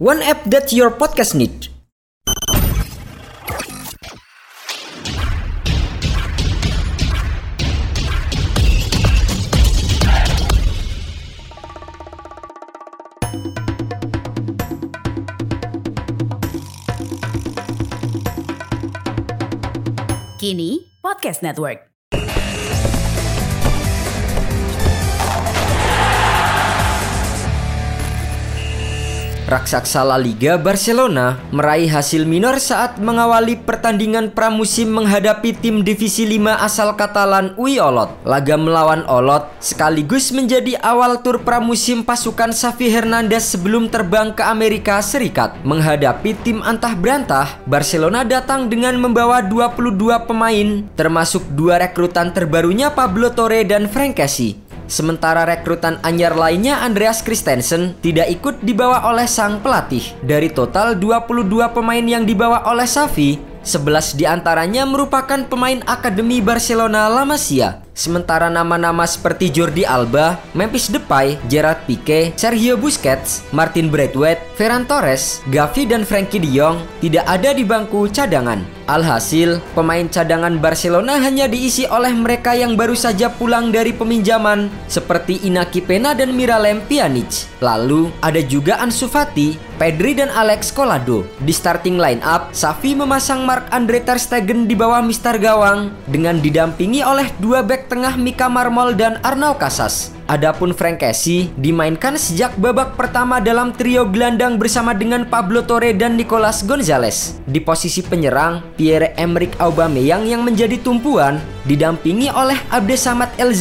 One app that your podcast need. Kini Podcast Network. Raksasa La Liga Barcelona meraih hasil minor saat mengawali pertandingan pramusim menghadapi tim divisi 5 asal Katalan UI Olot. Laga melawan Olot sekaligus menjadi awal tur pramusim pasukan Xavi Hernandez sebelum terbang ke Amerika Serikat. Menghadapi tim antah berantah, Barcelona datang dengan membawa 22 pemain termasuk dua rekrutan terbarunya Pablo Torre dan Frank Casey. Sementara rekrutan anyar lainnya Andreas Christensen tidak ikut dibawa oleh sang pelatih. Dari total 22 pemain yang dibawa oleh Xavi, 11 di antaranya merupakan pemain Akademi Barcelona La Masia. Sementara nama-nama seperti Jordi Alba, Memphis Depay, Gerard Pique, Sergio Busquets, Martin Braithwaite, Ferran Torres, Gavi dan Frankie de Jong tidak ada di bangku cadangan. Alhasil, pemain cadangan Barcelona hanya diisi oleh mereka yang baru saja pulang dari peminjaman seperti Inaki Pena dan Miralem Pjanic. Lalu, ada juga Ansu Fati, Pedri dan Alex Colado. Di starting line up, Xavi memasang Mark Andre Ter Stegen di bawah Mister Gawang dengan didampingi oleh dua back tengah Mika Marmol dan Arnau Casas. Adapun Frank Casey dimainkan sejak babak pertama dalam trio gelandang bersama dengan Pablo Torre dan Nicolas Gonzalez. Di posisi penyerang, Pierre-Emerick Aubameyang yang menjadi tumpuan didampingi oleh Abde Samad El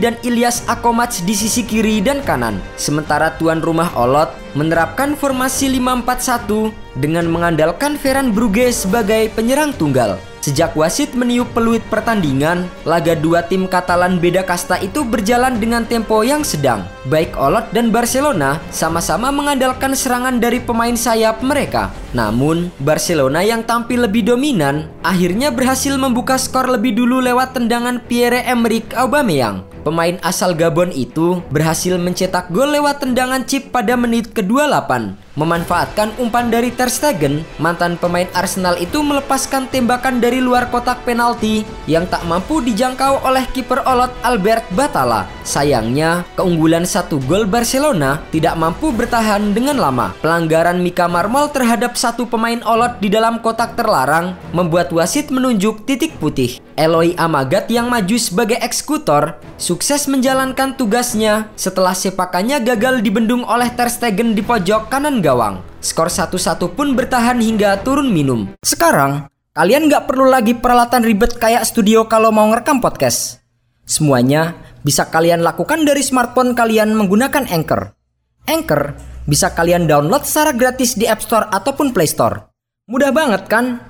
dan Ilyas Akomats di sisi kiri dan kanan. Sementara tuan rumah Olot menerapkan formasi 5-4-1 dengan mengandalkan Ferran Bruges sebagai penyerang tunggal. Sejak wasit meniup peluit pertandingan, laga dua tim Katalan beda kasta itu berjalan dengan tempo yang sedang. Baik Olot dan Barcelona sama-sama mengandalkan serangan dari pemain sayap mereka. Namun, Barcelona yang tampil lebih dominan akhirnya berhasil membuka skor lebih dulu lewat tendangan Pierre-Emerick Aubameyang. Pemain asal Gabon itu berhasil mencetak gol lewat tendangan chip pada menit ke-28. Memanfaatkan umpan dari Ter Stegen, mantan pemain Arsenal itu melepaskan tembakan dari luar kotak penalti yang tak mampu dijangkau oleh kiper Olot Albert Batala. Sayangnya, keunggulan satu gol Barcelona tidak mampu bertahan dengan lama. Pelanggaran Mika Marmol terhadap satu pemain Olot di dalam kotak terlarang membuat wasit menunjuk titik putih. Eloy Amagat yang maju sebagai eksekutor sukses menjalankan tugasnya setelah sepakannya gagal dibendung oleh Ter Stegen di pojok kanan gawang. Skor 1-1 pun bertahan hingga turun minum. Sekarang, kalian nggak perlu lagi peralatan ribet kayak studio kalau mau ngerekam podcast. Semuanya bisa kalian lakukan dari smartphone kalian menggunakan Anchor. Anchor bisa kalian download secara gratis di App Store ataupun Play Store. Mudah banget kan?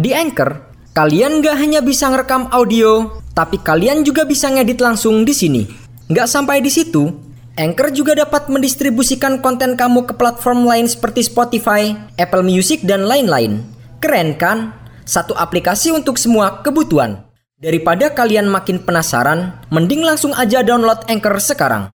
Di Anchor, Kalian gak hanya bisa ngerekam audio, tapi kalian juga bisa ngedit langsung di sini. Gak sampai di situ, Anchor juga dapat mendistribusikan konten kamu ke platform lain seperti Spotify, Apple Music, dan lain-lain. Keren kan? Satu aplikasi untuk semua kebutuhan. Daripada kalian makin penasaran, mending langsung aja download Anchor sekarang.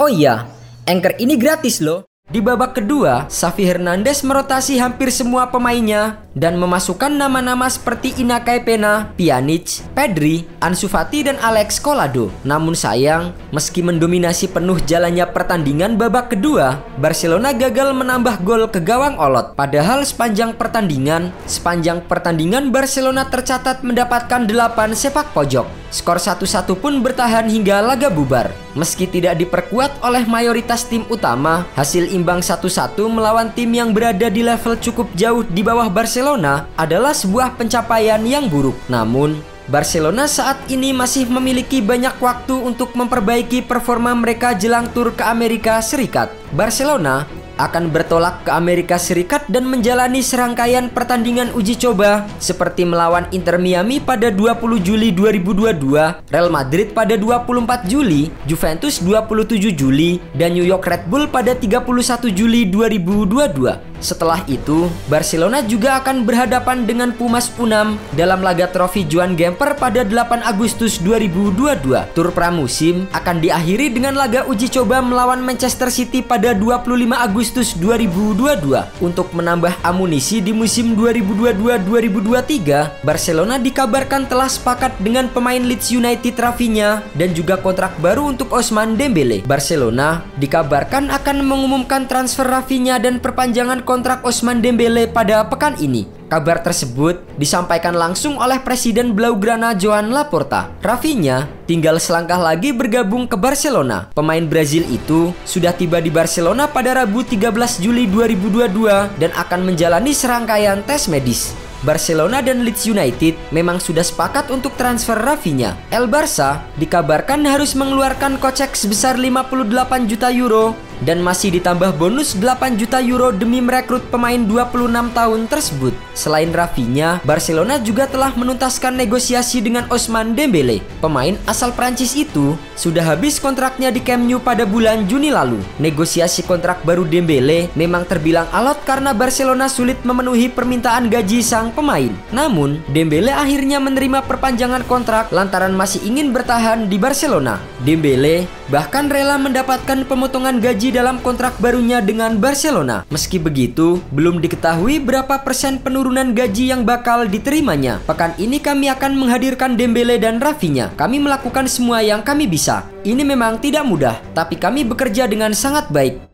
Oh iya, Anchor ini gratis loh. Di babak kedua, Xavi Hernandez merotasi hampir semua pemainnya dan memasukkan nama-nama seperti Inakai Pena, Pjanic, Pedri, Ansu Fati dan Alex Colado. Namun sayang, meski mendominasi penuh jalannya pertandingan babak kedua, Barcelona gagal menambah gol ke gawang Olot. Padahal sepanjang pertandingan, sepanjang pertandingan Barcelona tercatat mendapatkan 8 sepak pojok. Skor 1-1 pun bertahan hingga laga bubar. Meski tidak diperkuat oleh mayoritas tim utama, hasil imbang 1-1 melawan tim yang berada di level cukup jauh di bawah Barcelona adalah sebuah pencapaian yang buruk. Namun, Barcelona saat ini masih memiliki banyak waktu untuk memperbaiki performa mereka jelang tur ke Amerika Serikat. Barcelona akan bertolak ke Amerika Serikat dan menjalani serangkaian pertandingan uji coba seperti melawan Inter Miami pada 20 Juli 2022, Real Madrid pada 24 Juli, Juventus 27 Juli, dan New York Red Bull pada 31 Juli 2022. Setelah itu, Barcelona juga akan berhadapan dengan Pumas Unam dalam laga trofi Juan Gemper pada 8 Agustus 2022. Tur pramusim akan diakhiri dengan laga uji coba melawan Manchester City pada 25 Agustus 2022. Untuk menambah amunisi di musim 2022-2023, Barcelona dikabarkan telah sepakat dengan pemain Leeds United Rafinha dan juga kontrak baru untuk Osman Dembele. Barcelona dikabarkan akan mengumumkan transfer Rafinha dan perpanjangan kontrak Osman Dembele pada pekan ini. Kabar tersebut disampaikan langsung oleh Presiden Blaugrana Joan Laporta. Rafinha tinggal selangkah lagi bergabung ke Barcelona. Pemain Brazil itu sudah tiba di Barcelona pada Rabu 13 Juli 2022 dan akan menjalani serangkaian tes medis. Barcelona dan Leeds United memang sudah sepakat untuk transfer Rafinha. El Barça dikabarkan harus mengeluarkan kocek sebesar 58 juta euro dan masih ditambah bonus 8 juta euro demi merekrut pemain 26 tahun tersebut. Selain Rafinha, Barcelona juga telah menuntaskan negosiasi dengan Osman Dembele. Pemain asal Prancis itu sudah habis kontraknya di Camp Nou pada bulan Juni lalu. Negosiasi kontrak baru Dembele memang terbilang alot karena Barcelona sulit memenuhi permintaan gaji sang pemain. Namun, Dembele akhirnya menerima perpanjangan kontrak lantaran masih ingin bertahan di Barcelona. Dembele bahkan rela mendapatkan pemotongan gaji dalam kontrak barunya dengan Barcelona. Meski begitu, belum diketahui berapa persen penurunan gaji yang bakal diterimanya. Pekan ini kami akan menghadirkan Dembele dan Rafinha. Kami melakukan semua yang kami bisa. Ini memang tidak mudah, tapi kami bekerja dengan sangat baik.